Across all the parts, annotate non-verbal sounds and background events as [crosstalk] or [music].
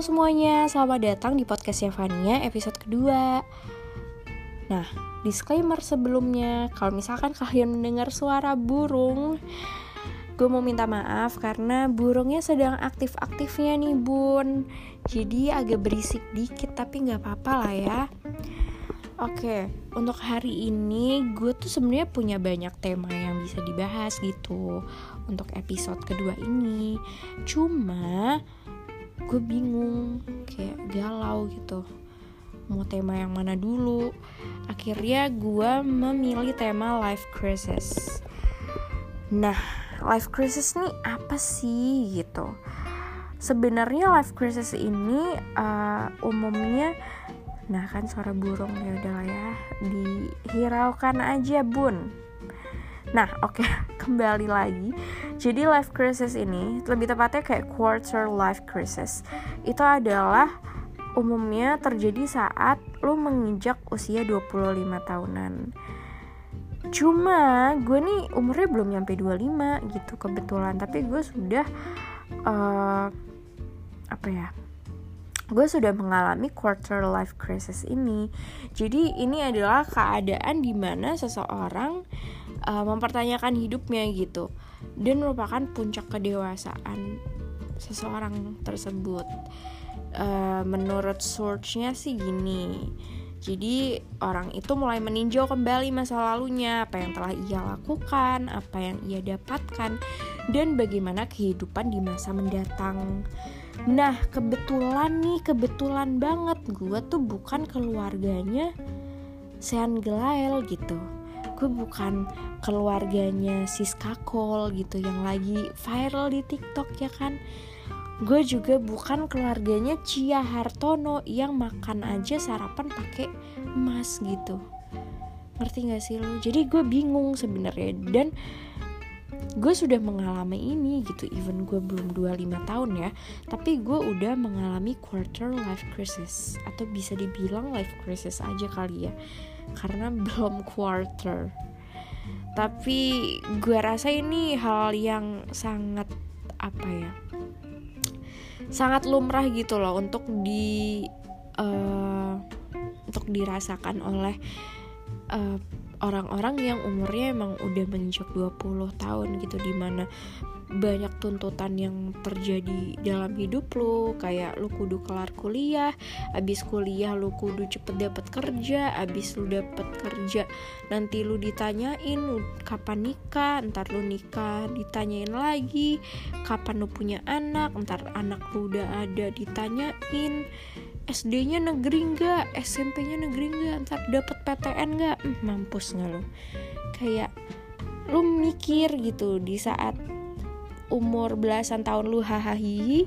Semuanya, selamat datang di podcast Yevania episode kedua. Nah, disclaimer sebelumnya Kalau misalkan kalian mendengar suara burung Gue mau minta maaf karena burungnya sedang aktif-aktifnya nih bun. Jadi agak berisik dikit tapi gak apa-apa lah ya. Oke, untuk hari ini gue tuh sebenarnya punya banyak tema yang bisa dibahas gitu untuk episode kedua ini. Cuma gue bingung, kayak galau gitu. Mau tema yang mana dulu? Akhirnya gue memilih tema life crisis. Nah, life crisis nih apa sih gitu? Sebenarnya life crisis ini uh, umumnya Nah kan suara burung ya udah ya dihiraukan aja bun. Nah oke okay, [laughs] kembali lagi. Jadi life crisis ini lebih tepatnya kayak quarter life crisis. Itu adalah umumnya terjadi saat lo menginjak usia 25 tahunan. Cuma gue nih umurnya belum nyampe 25 gitu kebetulan, tapi gue sudah uh, apa ya? gue sudah mengalami quarter life crisis ini. Jadi ini adalah keadaan di mana seseorang mempertanyakan hidupnya gitu dan merupakan puncak kedewasaan seseorang tersebut. Uh, menurut searchnya sih gini. Jadi orang itu mulai meninjau kembali masa lalunya, apa yang telah ia lakukan, apa yang ia dapatkan, dan bagaimana kehidupan di masa mendatang. Nah kebetulan nih kebetulan banget gue tuh bukan keluarganya Sean Gelael gitu Gue bukan keluarganya Siska Cole gitu yang lagi viral di TikTok ya kan? Gue juga bukan keluarganya Cia Hartono yang makan aja sarapan pakai emas gitu. Ngerti gak sih lo? Jadi gue bingung sebenarnya. Dan gue sudah mengalami ini gitu even gue belum 25 tahun ya. Tapi gue udah mengalami quarter life crisis atau bisa dibilang life crisis aja kali ya karena [laughs] belum quarter. Tapi gue rasa ini hal yang sangat apa ya sangat lumrah gitu loh untuk di uh, untuk dirasakan oleh uh, orang-orang yang umurnya emang udah menginjak 20 tahun gitu di mana banyak tuntutan yang terjadi dalam hidup lo kayak lu kudu kelar kuliah abis kuliah lu kudu cepet dapet kerja abis lu dapet kerja nanti lu ditanyain kapan nikah ntar lu nikah ditanyain lagi kapan lu punya anak ntar anak lu udah ada ditanyain. SD-nya negeri nggak, SMP-nya negeri nggak, ntar dapet PTN nggak, mampus nggak lo? Kayak lu mikir gitu di saat umur belasan tahun lu hahaha.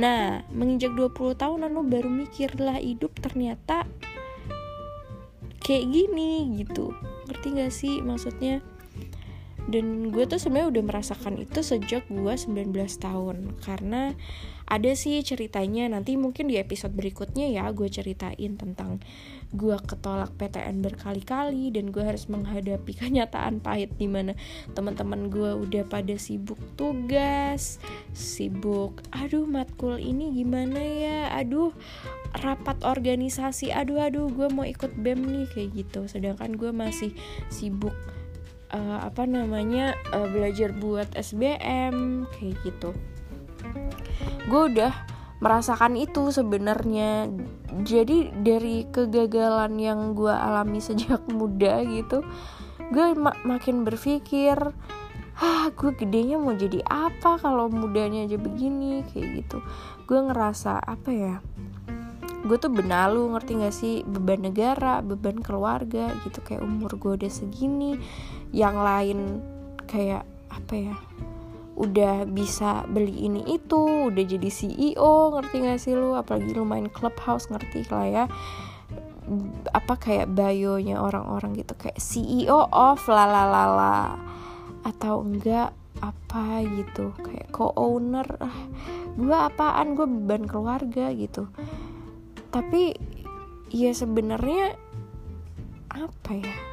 Nah menginjak 20 tahun lu baru mikir lah hidup ternyata kayak gini gitu. Ngerti gak sih maksudnya dan gue tuh sebenarnya udah merasakan itu sejak gue 19 tahun. Karena ada sih ceritanya nanti mungkin di episode berikutnya ya gue ceritain tentang gue ketolak PTN berkali-kali dan gue harus menghadapi [laughs] kenyataan pahit di mana teman-teman gue udah pada sibuk tugas sibuk aduh matkul ini gimana ya? Aduh rapat organisasi. Aduh aduh gue mau ikut bem nih kayak gitu. Sedangkan gue masih sibuk uh, apa namanya uh, belajar buat SBM kayak gitu. Gue udah merasakan itu sebenarnya. Jadi dari kegagalan yang gue alami sejak [laughs] muda gitu gue mak makin berpikir ah gue gedenya mau jadi apa kalau mudanya aja begini? Kayak gitu. Gue ngerasa apa ya gue tuh benalu ngerti gak sih beban negara beban keluarga gitu. Kayak umur gue udah segini yang lain kayak apa ya udah bisa beli ini itu udah jadi CEO ngerti gak sih lu? Apalagi lu main clubhouse ngerti lah ya. Apa kayak bayonya orang-orang gitu kayak CEO of lalalala atau enggak apa gitu kayak co-owner. Ah gue apaan? Gue beban keluarga gitu. Tapi ya sebenarnya apa ya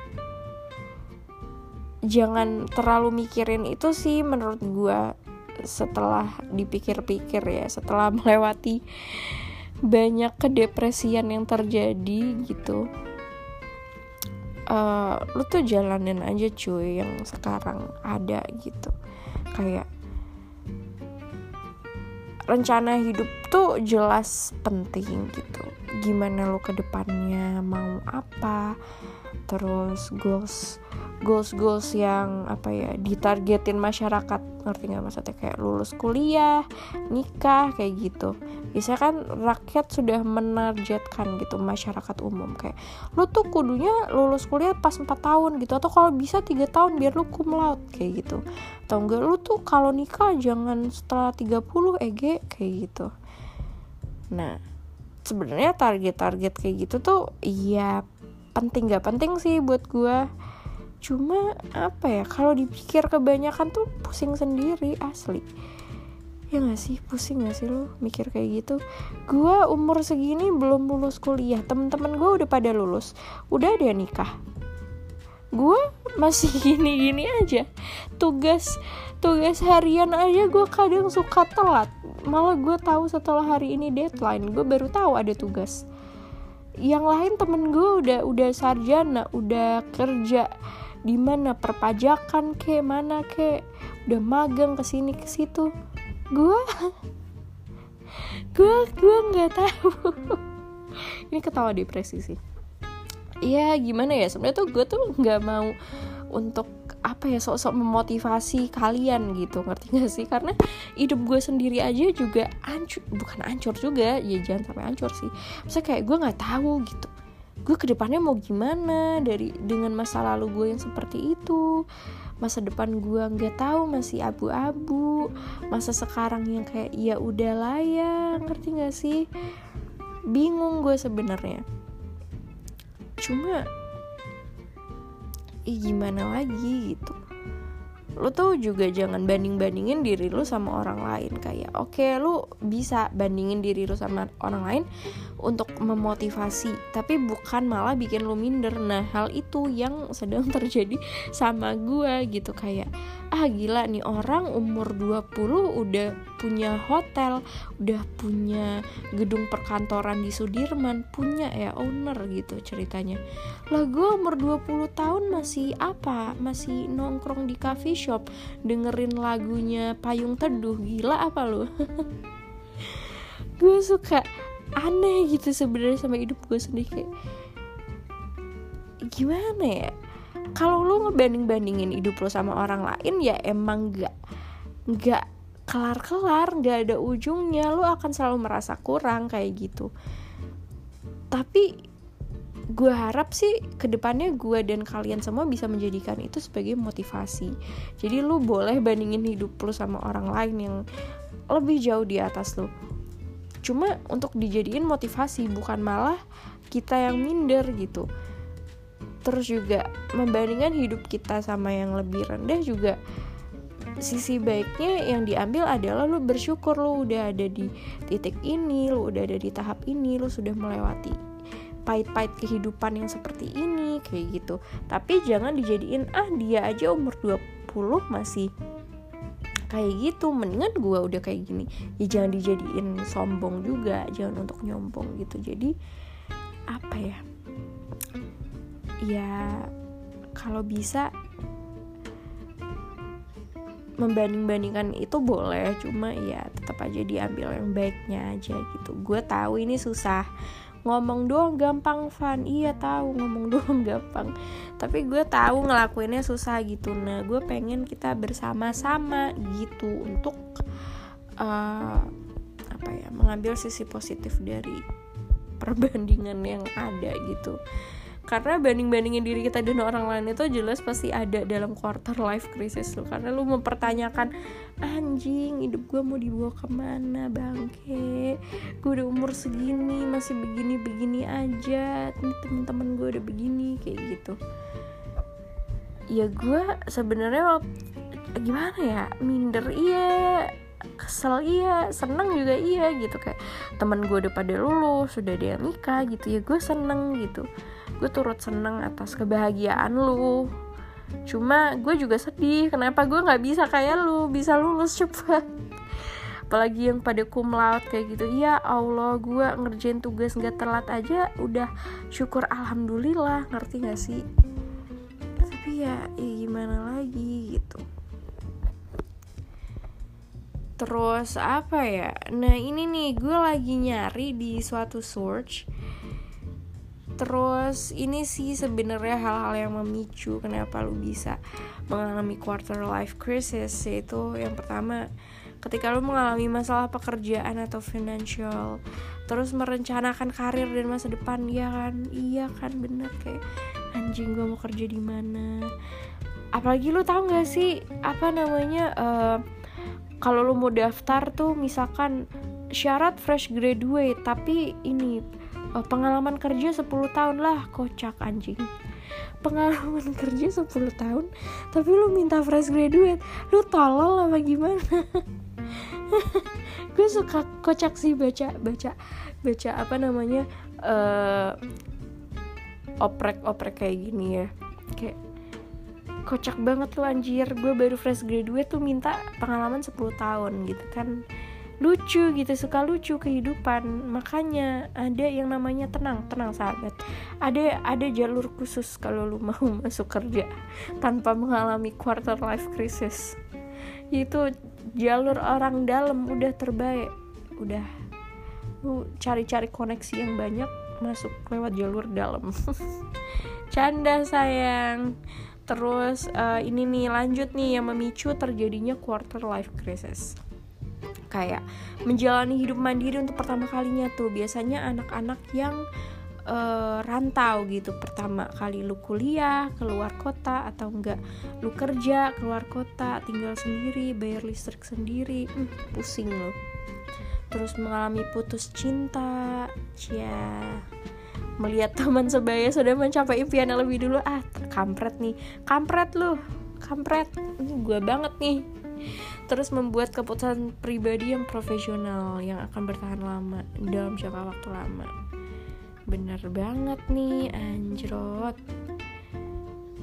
jangan terlalu mikirin itu sih menurut gue setelah dipikir-pikir ya setelah [laughs] melewati banyak kedepresian yang terjadi gitu. Uh, lu tuh jalanin aja cuy yang sekarang ada gitu. Kayak rencana hidup tuh jelas penting gitu. Gimana lu ke depannya mau apa terus goals goals goals yang apa ya ditargetin masyarakat. Ngerti nggak maksudnya? Kayak lulus kuliah nikah kayak gitu. Biasanya kan rakyat sudah menargetkan gitu masyarakat umum. Kayak lu tuh kudunya lulus kuliah pas 4 tahun gitu atau kalau bisa tiga tahun biar lu cum laude kayak gitu. Atau enggak lu tuh kalau nikah jangan setelah 30 EG kayak gitu. Nah sebenarnya target-target kayak gitu tuh iya penting gak penting sih buat gue cuma apa ya kalau dipikir kebanyakan tuh pusing sendiri asli. Ya gak sih? Pusing gak sih lo mikir kayak gitu? Gue umur segini belum lulus kuliah. Temen-temen gue udah pada lulus. Udah dia nikah. Gue masih [laughs] gini-gini aja. Tugas tugas harian aja gue kadang suka telat. Malah gue tahu setelah hari ini deadline gue baru tahu ada tugas. Yang lain temen gue udah udah sarjana udah kerja di mana perpajakan ke mana ke udah magang ke sini ke situ. Gue gue gue nggak tahu. [laughs] Ini ketawa depresi sih. Ya gimana ya? Sebenarnya tuh gue tuh nggak mau untuk apa ya sok-sok memotivasi kalian gitu. Ngerti gak sih? Karena hidup gue sendiri aja juga ancur bukan ancur juga ya jangan sampai ancur sih. Maksudnya kayak gue nggak tahu gitu gue ke depannya mau gimana dari dengan masa lalu gue yang seperti itu? Masa depan gue nggak tahu masih abu-abu. Masa sekarang yang kayak ya udah ya ngerti gak sih? Bingung gue sebenarnya. Cuma ih gimana lagi? gitu lu tuh juga jangan banding-bandingin diri lu sama orang lain. Kayak oke okay, lu bisa bandingin diri lu sama orang lain untuk memotivasi tapi bukan malah bikin lu minder. Nah hal itu yang sedang [laughs] terjadi sama gue gitu. Kayak ah gila nih orang umur 20 udah punya hotel udah punya gedung perkantoran di Sudirman punya ya owner gitu ceritanya. Lah gue umur 20 tahun masih apa? Masih nongkrong di coffee shop. Dengerin lagunya Payung Teduh gila apa lu? [laughs] Gue suka aneh gitu sebenarnya sama hidup gue sendiri kayak gimana ya? Kalau lu ngebanding-bandingin hidup lo sama orang lain ya emang gak gak kelar-kelar gak ada ujungnya. Lu akan selalu merasa kurang kayak gitu. Tapi gue harap sih ke depannya gue dan kalian semua bisa menjadikan itu sebagai motivasi. Jadi lu boleh bandingin hidup lu sama orang lain yang lebih jauh di atas lu. Cuma untuk dijadiin motivasi bukan malah kita yang minder gitu. Terus juga membandingkan hidup kita sama yang lebih rendah juga sisi baiknya yang diambil adalah lu bersyukur lu udah ada di titik ini lu udah ada di tahap ini lu sudah melewati pahit-pahit kehidupan yang seperti ini kayak gitu. Tapi jangan dijadiin ah dia aja umur 20 masih kayak gitu. Mendingan gue udah kayak gini. Ya jangan dijadiin sombong juga jangan untuk nyombong gitu. Jadi apa ya? Ya kalau bisa membanding-bandingkan itu boleh cuma ya tetap aja diambil yang baiknya aja gitu. Gue tahu ini susah ngomong doang gampang fun iya tahu ngomong [laughs] doang gampang. Tapi gue tahu ngelakuinnya susah gitu. Nah gue pengen kita bersama-sama gitu untuk uh, apa ya mengambil sisi positif dari [laughs] perbandingan yang ada gitu karena banding-bandingin diri kita dan orang lain itu jelas pasti ada dalam quarter life crisis lo karena lu mempertanyakan anjing hidup gue mau dibawa ke mana bangke? Gue udah umur segini masih begini-begini aja. Temen-temen gue udah begini kayak gitu. Ya gue sebenarnya gimana ya? Minder iya kesel iya seneng juga iya gitu. Kayak temen gue udah pada lulus sudah dia nikah gitu ya gue seneng gitu. Gue turut seneng atas kebahagiaan lu. Cuma gue juga sedih kenapa gue nggak bisa kayak lu bisa lulus [laughs] cepat apalagi yang pada cum laude kayak gitu ya Allah gue ngerjain tugas nggak telat aja udah syukur alhamdulillah. Ngerti gak sih? Tapi ya, ya gimana lagi gitu terus apa ya? Nah ini nih gue lagi nyari di suatu search. Terus ini sih sebenarnya hal-hal yang memicu kenapa lu bisa mengalami quarter life crisis yaitu yang pertama ketika lu mengalami masalah pekerjaan atau financial terus merencanakan karir dan masa depan ya kan? Iya kan bener kayak anjing gue mau kerja di mana? Apalagi lu tau gak sih apa namanya uh, kalau lu mau daftar tuh misalkan syarat fresh graduate tapi ini oh, pengalaman kerja 10 tahun lah kocak anjing. Pengalaman [laughs] kerja 10 tahun tapi lu minta fresh graduate lu tolol apa gimana? [laughs] Gue suka kocak sih baca baca baca apa namanya uh, oprek oprek kayak gini ya. Kayak kocak banget lu anjir. Gue baru fresh graduate tuh minta pengalaman 10 tahun gitu kan. Lucu gitu suka lucu kehidupan. Makanya ada yang namanya tenang tenang sahabat. Ada ada jalur khusus kalau lu mau [laughs] masuk kerja tanpa mengalami quarter life crisis. Itu jalur orang dalam udah terbaik. Udah. Lu cari-cari koneksi yang banyak masuk lewat jalur dalam. [laughs] Canda sayang terus uh, ini nih lanjut nih yang memicu terjadinya quarter life crisis. Kayak menjalani hidup mandiri untuk pertama kalinya tuh. Biasanya anak-anak yang uh, rantau gitu. Pertama kali lu kuliah keluar kota atau enggak lu kerja keluar kota tinggal sendiri bayar listrik sendiri. Hmm, pusing lo terus mengalami putus cinta. Cia melihat teman sebaya sudah mencapai impian lebih dulu. Ah kampret nih. Kampret lu. Kampret. Gue banget nih. Terus membuat keputusan pribadi yang profesional yang akan bertahan lama dalam jangka waktu lama. Bener banget nih anjrot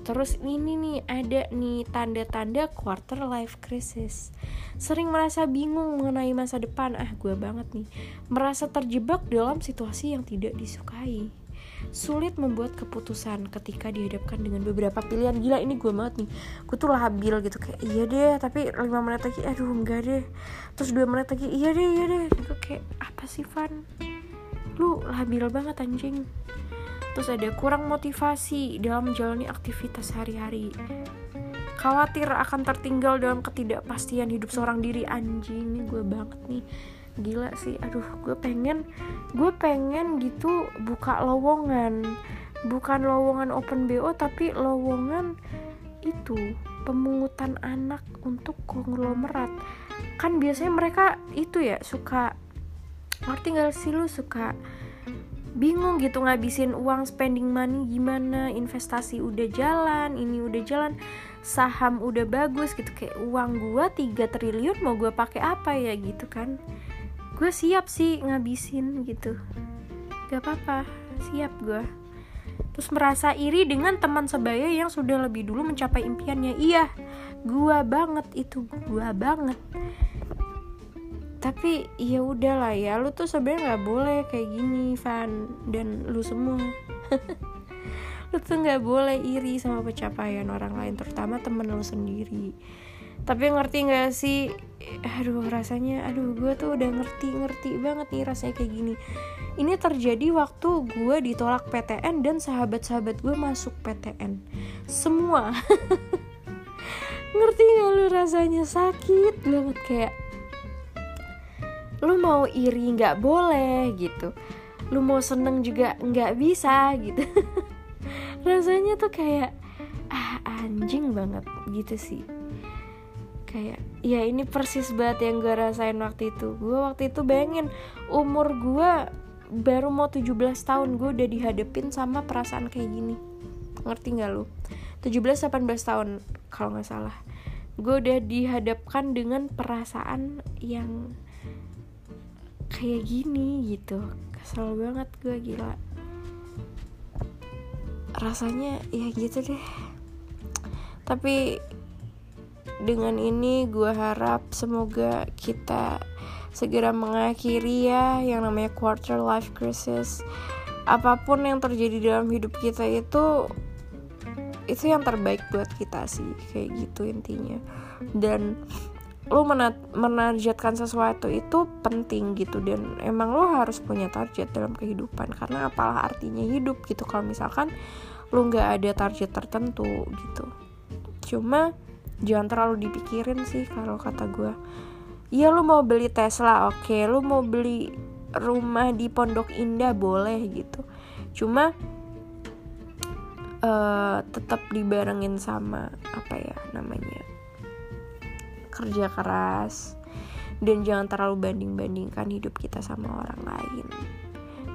Terus ini nih ada nih tanda-tanda quarter life crisis. Sering merasa bingung mengenai masa depan. Ah gue banget nih. Merasa terjebak dalam situasi yang tidak disukai. Sulit membuat keputusan ketika dihadapkan dengan beberapa pilihan. Gila ini gue banget nih. Gue tuh labil gitu kayak iya deh tapi lima menit lagi aduh enggak deh. Terus dua menit lagi iya deh iya deh gitu kayak apa sih Van? Lu labil banget anjing terus ada kurang motivasi dalam menjalani aktivitas hari-hari khawatir akan tertinggal dalam ketidakpastian hidup seorang diri. Anjing ini gue banget nih. Gila sih. Aduh gue pengen gue pengen gitu buka lowongan. Bukan lowongan open bo tapi lowongan itu pemungutan anak untuk konglomerat. Kan biasanya mereka itu ya suka ngerti gak sih lu? Suka bingung gitu ngabisin uang spending money gimana? Investasi udah jalan ini udah jalan saham udah bagus gitu. Kayak uang gua 3 triliun mau gua pakai apa ya gitu kan? Gue siap sih ngabisin gitu. Gak apa-apa siap gue terus merasa iri dengan teman sebaya yang sudah lebih dulu mencapai impiannya. Iya gue banget itu gue banget tapi ya udahlah ya lu tuh sebenarnya nggak boleh kayak gini Van dan lu semua. [laughs] Lu tuh nggak boleh iri sama pencapaian orang lain terutama temen lu sendiri. Tapi ngerti gak sih? Aduh rasanya aduh gue tuh udah ngerti ngerti banget nih rasanya kayak gini. Ini terjadi waktu gue ditolak PTN dan sahabat-sahabat gue masuk PTN semua. [laughs] Ngerti gak lu rasanya? Sakit banget kayak lu mau iri nggak boleh gitu. Lu mau seneng juga nggak bisa gitu. [laughs] Rasanya tuh kayak ah anjing banget gitu sih. Kayak ya ini persis banget yang gue rasain waktu itu. Gue waktu itu bayangin umur gue baru mau 17 tahun gue udah dihadepin sama perasaan kayak gini. Ngerti nggak lu? 17-18 tahun kalau nggak salah. Gue udah dihadapkan dengan perasaan yang kayak gini gitu. Kesel banget gue gila. Rasanya ya gitu deh. Tapi dengan ini gue harap semoga kita segera mengakhiri ya yang namanya quarter life crisis. Apa pun yang terjadi dalam hidup kita itu itu yang terbaik buat kita sih kayak gitu intinya. Dan lo menargetkan sesuatu itu penting gitu dan emang lo harus punya target dalam kehidupan. Karena apalah artinya hidup gitu kalau misalkan lo nggak ada target tertentu gitu. Cuma jangan terlalu dipikirin sih kalau kata gue Iya lo mau beli Tesla oke. Okay. Lo mau beli rumah di Pondok Indah boleh gitu. Cuma uh, tetap dibarengin sama apa ya namanya kerja keras dan jangan terlalu banding-bandingkan hidup kita sama orang lain.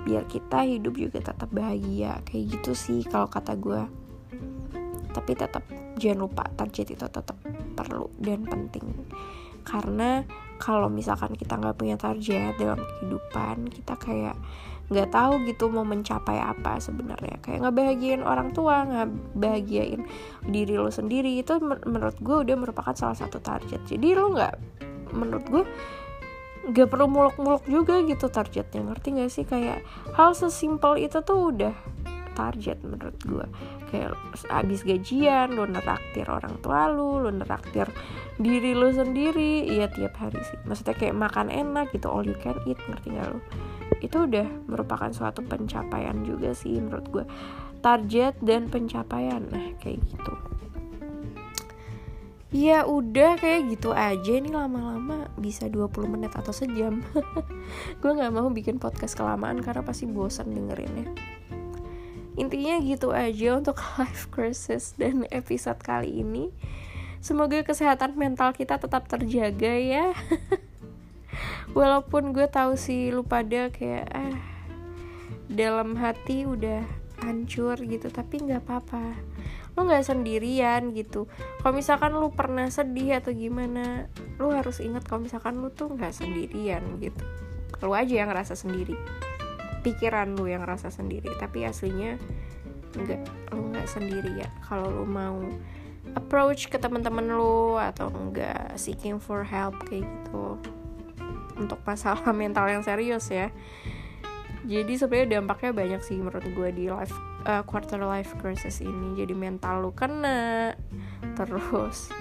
Biar kita hidup juga tetap bahagia kayak gitu sih kalau kata gue tapi tetap jangan lupa target itu tetap perlu dan penting. Karena kalau misalkan kita nggak punya target dalam kehidupan kita kayak nggak tahu gitu mau mencapai apa sebenarnya. Kayak nggak bahagiain orang tua nggak bahagiain diri lo sendiri itu menurut gue udah merupakan salah satu target. Jadi lo nggak menurut gue nggak perlu muluk-muluk juga gitu targetnya. Ngerti gak sih? Kayak hal sesimpel itu tuh udah target menurut gue kayak abis gajian lo neraktir orang tua lu lo neraktir diri lo sendiri iya tiap hari sih. Maksudnya kayak makan enak gitu all you can eat ngerti gak lo itu udah merupakan suatu pencapaian juga sih menurut gue target dan pencapaian nah kayak gitu. Ya udah kayak gitu aja. Nih lama-lama bisa 20 menit atau sejam. [laughs] Gue gak mau bikin podcast kelamaan karena pasti bosan dengerinnya intinya gitu aja untuk [laughs] life crisis dan episode kali ini. Semoga kesehatan mental kita tetap terjaga ya. [laughs] Walaupun gue tahu sih lu pada kayak ah dalam hati udah hancur gitu. Tapi nggak apa-apa. Lu nggak sendirian gitu. Kalau misalkan lu pernah sedih atau gimana lu harus ingat kalau misalkan lu tuh nggak sendirian gitu. Lu aja yang ngerasa sendiri pikiran lu yang rasa sendiri. Tapi aslinya nggak lu nggak sendiri ya. Kalau lu mau approach ke teman-teman lu atau enggak seeking for help kayak gitu untuk masalah [laughs] mental yang serius ya. Jadi sebenarnya dampaknya banyak sih menurut gue di life uh, quarter life crisis ini. Jadi mental lu kena terus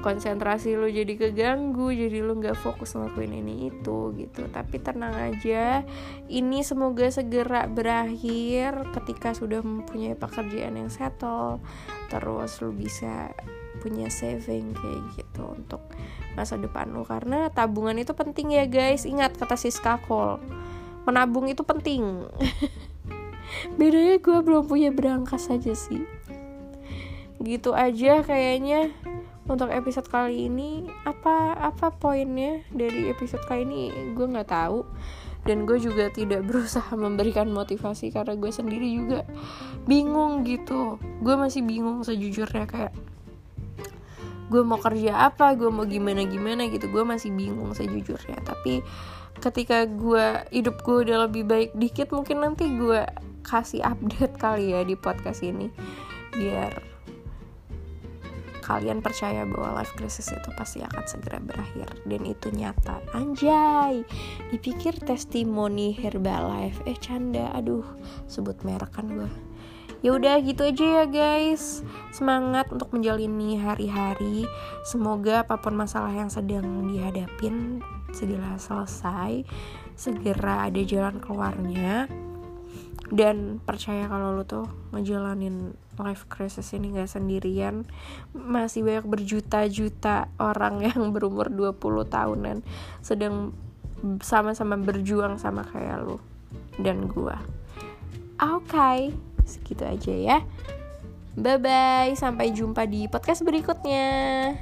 konsentrasi lu jadi keganggu jadi lu nggak fokus ngelakuin ini itu gitu. Tapi tenang aja ini semoga segera berakhir ketika sudah mempunyai pekerjaan yang settle terus lu bisa punya saving kayak gitu untuk masa depan lu. Karena tabungan itu penting ya guys. Ingat kata Siska Cole menabung itu penting. [laughs] Bedanya gue belum punya berangkas saja sih. Gitu aja kayaknya untuk episode kali ini apa apa poinnya dari episode kali ini? Gue nggak tahu. Dan gue juga tidak [laughs] berusaha memberikan motivasi karena gue sendiri juga bingung gitu. Gue masih bingung sejujurnya kayak gue mau kerja apa gue mau gimana gimana gitu. Gue masih bingung sejujurnya. Tapi ketika gue hidup gue udah lebih baik dikit mungkin nanti gue kasih update kali ya di podcast ini. Biar kalian percaya bahwa life crisis itu pasti akan segera berakhir. Dan itu nyata. Anjay! Dipikir testimoni Herbalife. Eh canda. Aduh sebut merek kan gue ya udah gitu aja ya guys. Semangat untuk menjalani hari-hari. Semoga apa pun masalah yang sedang dihadapin segera selesai. Segera ada jalan keluarnya. Dan percaya kalau lo tuh ngejalanin life crisis ini gak sendirian. Masih banyak berjuta-juta orang [laughs] yang berumur 20 tahunan sedang sama-sama berjuang sama kayak lo dan gua. Oke okay, segitu aja ya. Bye bye sampai jumpa di podcast berikutnya